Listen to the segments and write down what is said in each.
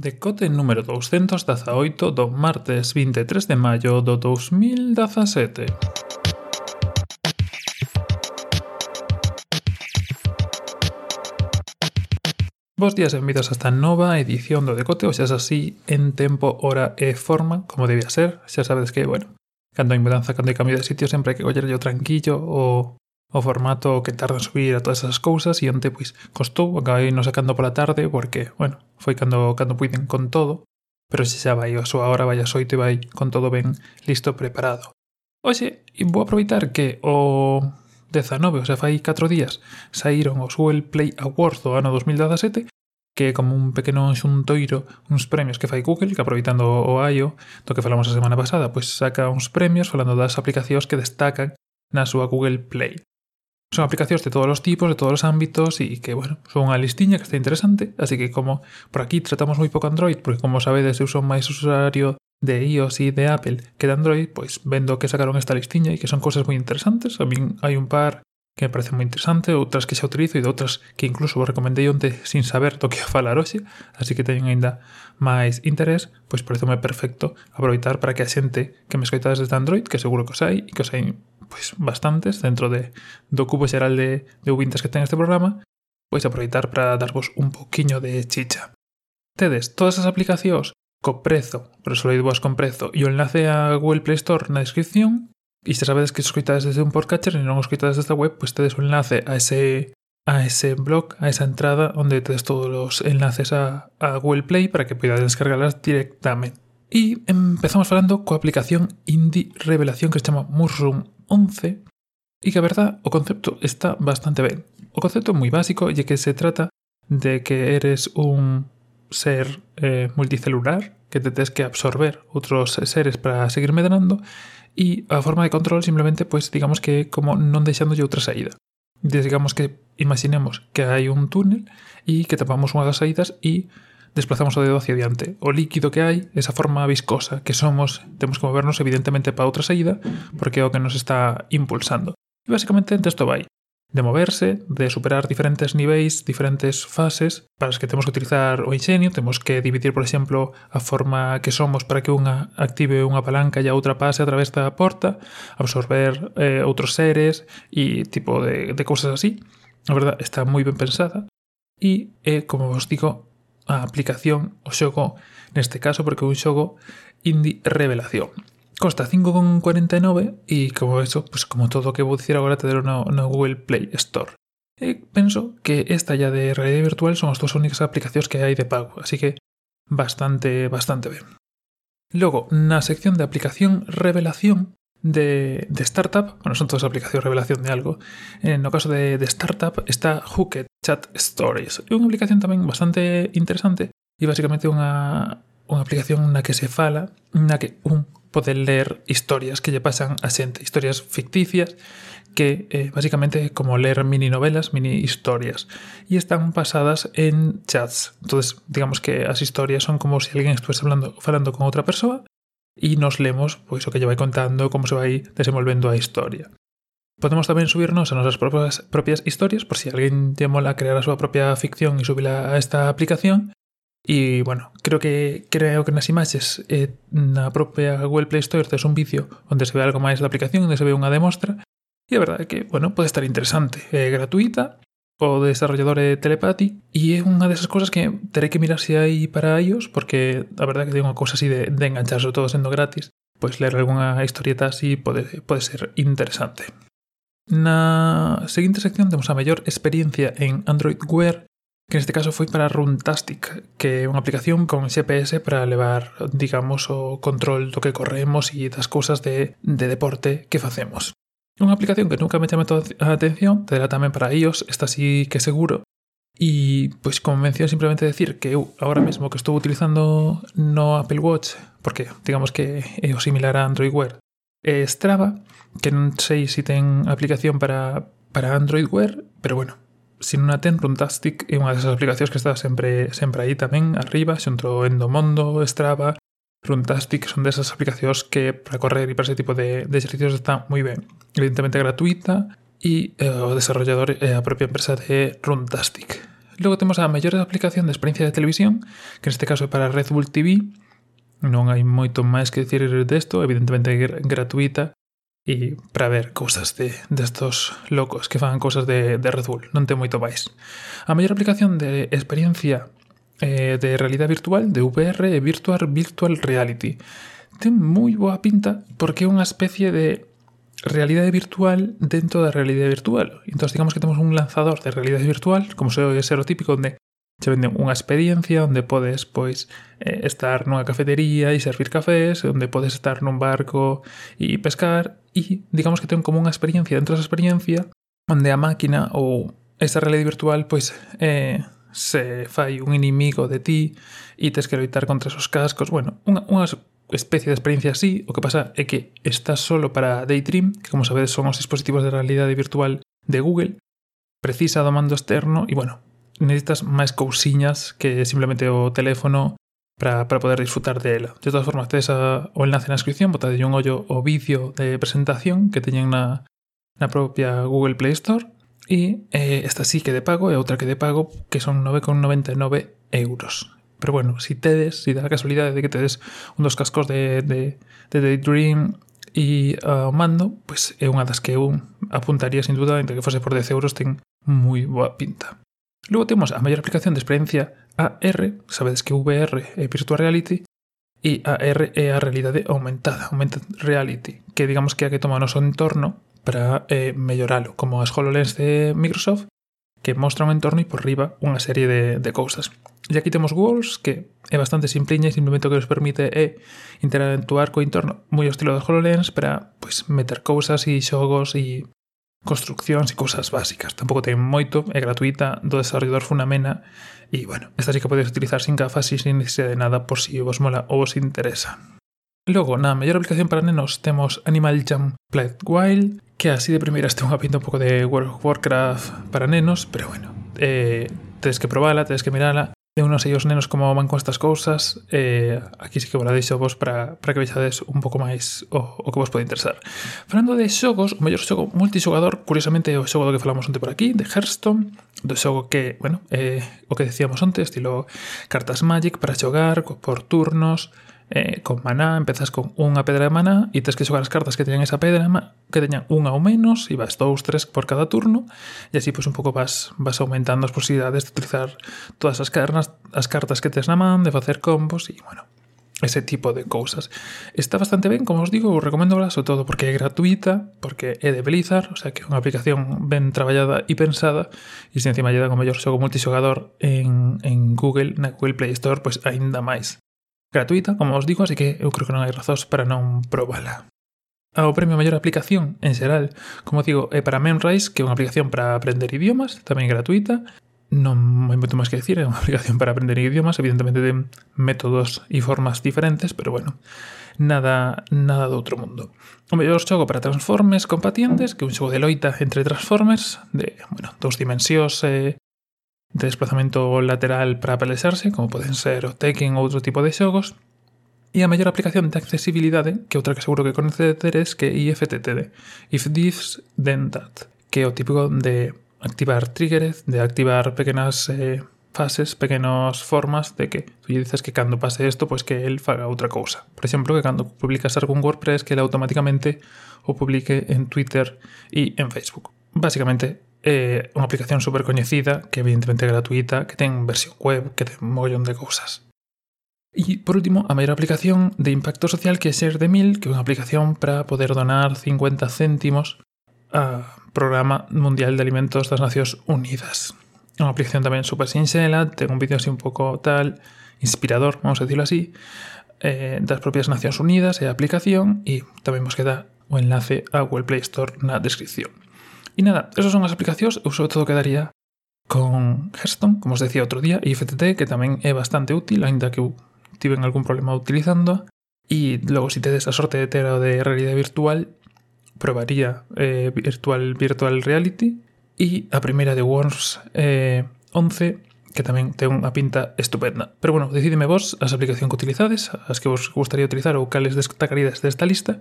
Decote número 218 do martes 23 de maio do 2017. Bos días e benvidos a esta nova edición do Decote, o xa es así en tempo, hora e forma, como debía ser. Xa sabedes que, bueno, cando hai mudanza, cando hai cambio de sitio, sempre hai que collerlo tranquillo o o formato que tarda en subir a todas esas cousas e onte pois costou, acabei non sacando pola tarde porque, bueno, foi cando cando puiden con todo, pero se xa vai a súa hora, vai a xoito e vai con todo ben listo preparado. Oxe, e vou aproveitar que o 19, o sea, fai 4 días, saíron os Google Play Awards do ano 2017 que é como un pequeno xuntoiro uns premios que fai Google, que aproveitando o IO do que falamos a semana pasada, pois saca uns premios falando das aplicacións que destacan na súa Google Play. Son aplicacións de todos os tipos, de todos os ámbitos e que, bueno, son unha listiña que está interesante, así que como por aquí tratamos moi pouco Android, porque como sabedes eu son máis usuario de iOS e de Apple que de Android, pois vendo que sacaron esta listiña e que son cosas moi interesantes, a min hai un par que me parece moi interesante, outras que xa utilizo e de outras que incluso vos recomendei onte sin saber do que a falar hoxe, así que teñen aínda máis interés, pois por iso é perfecto aproveitar para que a xente que me escoitades desde Android, que seguro que os hai e que os hai pois bastantes dentro de do cubo xeral de, de ouvintes que ten este programa, pois aproveitar para darvos un poquiño de chicha. Tedes todas as aplicacións co prezo, vos con prezo, e o enlace a Google Play Store na descripción, e se sabedes que escoitades desde un podcatcher e non desde a web, pois tedes o enlace a ese a ese blog, a esa entrada onde tedes todos os enlaces a, a Google Play para que poidades descargarlas directamente. E empezamos falando coa aplicación Indie Revelación que se chama Mushroom 11 e que a verdad o concepto está bastante ben. O concepto é moi básico e que se trata de que eres un ser eh, multicelular que te tens que absorber outros seres para seguir medrando e a forma de control simplemente pues digamos que como non deixándolle outra saída. Digamos que imaginemos que hai un túnel e que tapamos unhas saídas e desplazamos o dedo hacia diante. O líquido que hai, esa forma viscosa que somos, temos que movernos evidentemente para outra saída, porque é o que nos está impulsando. E basicamente isto vai de moverse, de superar diferentes niveis, diferentes fases, para as que temos que utilizar o ingenio, temos que dividir, por exemplo, a forma que somos para que unha active unha palanca e a outra pase a través da porta, absorber eh, outros seres e tipo de, de cousas así. A verdad, está moi ben pensada. E é, como vos digo, a aplicación o xogo, neste caso porque é un xogo indie revelación. Costa 5,49 e como eso, pues como todo o que vou dicir agora te dero no, no Google Play Store. E penso que esta ya de realidade virtual son as dúas únicas aplicacións que hai de pago, así que bastante, bastante ben. Logo, na sección de aplicación revelación, de, de, startup, bueno, son todas aplicaciones de revelación de algo. Eh, en el caso de, de startup está Hooked Chat Stories, é unha aplicación tamén bastante interesante e basicamente unha, unha aplicación na que se fala, na que un pode ler historias que lle pasan a xente, historias ficticias que eh, basicamente como ler mini novelas, mini historias y están basadas en chats. Entonces, digamos que as historias son como si alguén estuviese hablando, falando con outra persoa e nos lemos pois o que lle vai contando, como se vai desenvolvendo a historia. Podemos tamén subirnos a nosas propias, propias historias, por si alguén lle mola crear a súa propia ficción e subila a esta aplicación. E, bueno, creo que creo que nas imaxes eh, na propia Google Play Store tes un vídeo onde se ve algo máis da aplicación, onde se ve unha demostra, e a verdade é que, bueno, pode estar interesante. É gratuita, o desarrollador de Telepathy e é unha desas cousas que terei que mirar se hai para iOS porque a verdad que ten unha cousa así de, de engancharse todo sendo gratis pois ler algunha historieta así pode, pode ser interesante Na seguinte sección temos a mellor experiencia en Android Wear que neste caso foi para Runtastic, que é unha aplicación con GPS para levar, digamos, o control do que corremos e das cousas de, de deporte que facemos. Unha aplicación que nunca me chame a atención, terá tamén para iOS, esta sí que seguro, E, pois, como mención, simplemente decir que eu, agora mesmo que estou utilizando no Apple Watch, porque, digamos que é o similar a Android Wear, é Strava, que non sei se ten aplicación para, para Android Wear, pero bueno, se non a ten, Runtastic é unha desas aplicacións que está sempre sempre aí tamén, arriba, xunto Endomondo, Strava, Runtastic son desas aplicacións que para correr e para ese tipo de, de exercicios está moi ben. Evidentemente gratuita e eh, o desarrollador é eh, a propia empresa de Runtastic. Logo temos a mellor aplicación de experiencia de televisión, que neste caso é para Red Bull TV. Non hai moito máis que dicir desto, evidentemente é gratuita e para ver cousas de, destos de locos que fan cousas de, de Red Bull, non ten moito máis. A mellor aplicación de experiencia eh, de realidad virtual, de VR, Virtual, virtual Reality. Ten moi boa pinta porque é unha especie de realidade virtual dentro da realidade virtual. Entón, digamos que temos un lanzador de realidade virtual, como se é ser o típico, onde che venden unha experiencia onde podes pois eh, estar nunha cafetería e servir cafés, onde podes estar nun barco e pescar e digamos que ten como unha experiencia dentro desa experiencia onde a máquina ou esa realidade virtual pois eh, se fai un inimigo de ti e tes que loitar contra esos cascos. Bueno, unha, unha especie de experiencia así, o que pasa é que está solo para Daydream, que como sabedes son os dispositivos de realidade virtual de Google, precisa do mando externo e, bueno, necesitas máis cousiñas que simplemente o teléfono para, para poder disfrutar de ela. De todas formas, tes a, o enlace na descripción, botade un ollo o vídeo de presentación que teñen na, na propia Google Play Store E eh, esta sí que de pago e outra que de pago que son 9,99 euros. Pero bueno, si tedes, si da a casualidade de que tedes un dos cascos de, de, de Daydream e eh, uh, o mando, pois é unha das que eu apuntaría sin duda, entre que fose por 10 euros ten moi boa pinta. Logo temos a maior aplicación de experiencia AR, sabedes que VR é Virtual Reality, e AR é a realidade aumentada, Augmented Reality, que digamos que é a que toma o noso entorno para eh, melloralo, como as HoloLens de Microsoft, que mostra un entorno e por riba unha serie de, de cousas. E aquí temos Walls, que é bastante simpliña e simplemente o que nos permite é interactuar co entorno moi ao estilo de HoloLens para pois, meter cousas e xogos e construccións e cousas básicas. Tampouco ten moito, é gratuita, do desarrollador Funamena e, bueno, esta sí que podes utilizar sin gafas e sin necesidade de nada por si vos mola ou vos interesa. Logo, na mellor aplicación para nenos temos Animal Jam Played Wild, que así de primeiras ten unha pinta un pouco de World of Warcraft para nenos, pero bueno, eh, tedes que probala, tedes que mirala, De unos sei os nenos como van con estas cousas eh, aquí sí que vos la deixo vos para, para que vexades un pouco máis o, o que vos pode interesar. Falando de xogos o mellor xogo multixogador curiosamente é o xogo do que falamos onte por aquí de Hearthstone do xogo que, bueno, eh, o que decíamos onte estilo cartas Magic para xogar por turnos eh, con maná, empezas con unha pedra de maná e tens que xogar as cartas que teñan esa pedra que teñan unha ou menos e vas dous, tres por cada turno e así pois pues, un pouco vas, vas aumentando as posibilidades de utilizar todas as, carnas, as cartas que tens na man, de facer combos e bueno, ese tipo de cousas. Está bastante ben, como os digo, o recomendo sobre todo porque é gratuita, porque é de Blizzard, o sea que é unha aplicación ben traballada e pensada, e se encima lle dan o mellor xogo multixogador en, en Google, na Google Play Store, pois pues, aínda máis gratuita, como os digo, así que eu creo que non hai razóns para non probala. Ao premio maior aplicación, en xeral, como digo, é para Memrise, que é unha aplicación para aprender idiomas, tamén gratuita. Non hai moito máis que decir, é unha aplicación para aprender idiomas, evidentemente de métodos e formas diferentes, pero bueno, nada nada do outro mundo. O mellor xogo para Transformers compatientes, que é un xogo de loita entre Transformers, de, bueno, dous dimensións eh, de desplazamento lateral para pelexarse, como poden ser o Tekken ou outro tipo de xogos, e a mellor aplicación de accesibilidade, que outra que seguro que conocedes que é IFTTD, If This Then That, que é o típico de activar triggers, de activar pequenas eh, fases, pequenas formas de que tú lle dices que cando pase isto, pois que el faga outra cousa. Por exemplo, que cando publicas algún WordPress que ele automáticamente o publique en Twitter e en Facebook. Básicamente, eh, unha aplicación super coñecida, que evidentemente é gratuita, que ten versión web, que ten mollón de cousas. E, por último, a maior aplicación de impacto social que é Ser de Mil, que é unha aplicación para poder donar 50 céntimos a Programa Mundial de Alimentos das Nacións Unidas. É unha aplicación tamén super sinxela, ten un vídeo así un pouco tal, inspirador, vamos a decirlo así, eh, das propias Nacións Unidas e a aplicación, e tamén vos queda o enlace a Google Play Store na descripción. E nada, esas son as aplicacións, eu sobre todo quedaría con Hearthstone, como os decía outro día, e FTT, que tamén é bastante útil, aínda que eu tiven algún problema utilizando, e logo se si tedes a sorte de ter o de realidade virtual, probaría eh, Virtual Virtual Reality, e a primeira de Worms eh, 11, que tamén ten unha pinta estupenda. Pero bueno, decidime vos as aplicacións que utilizades, as que vos gustaría utilizar ou cales destacaríades desta lista,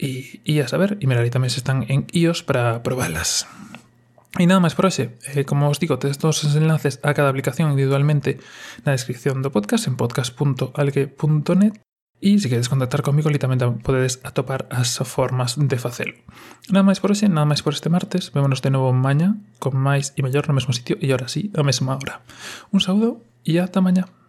y, y a saber, y mirad, ahí también están en iOS para probarlas. Y nada máis por hoxe, eh, como os digo, tedes todos os enlaces a cada aplicación individualmente na descripción do podcast en podcast.algue.net e se queres contactar comigo, li tamén podedes atopar as formas de facelo. Nada máis por hoxe, nada máis por este martes, vémonos de novo maña, con máis e mellor no mesmo sitio e ahora sí, a mesma hora. Un saúdo e ata mañá.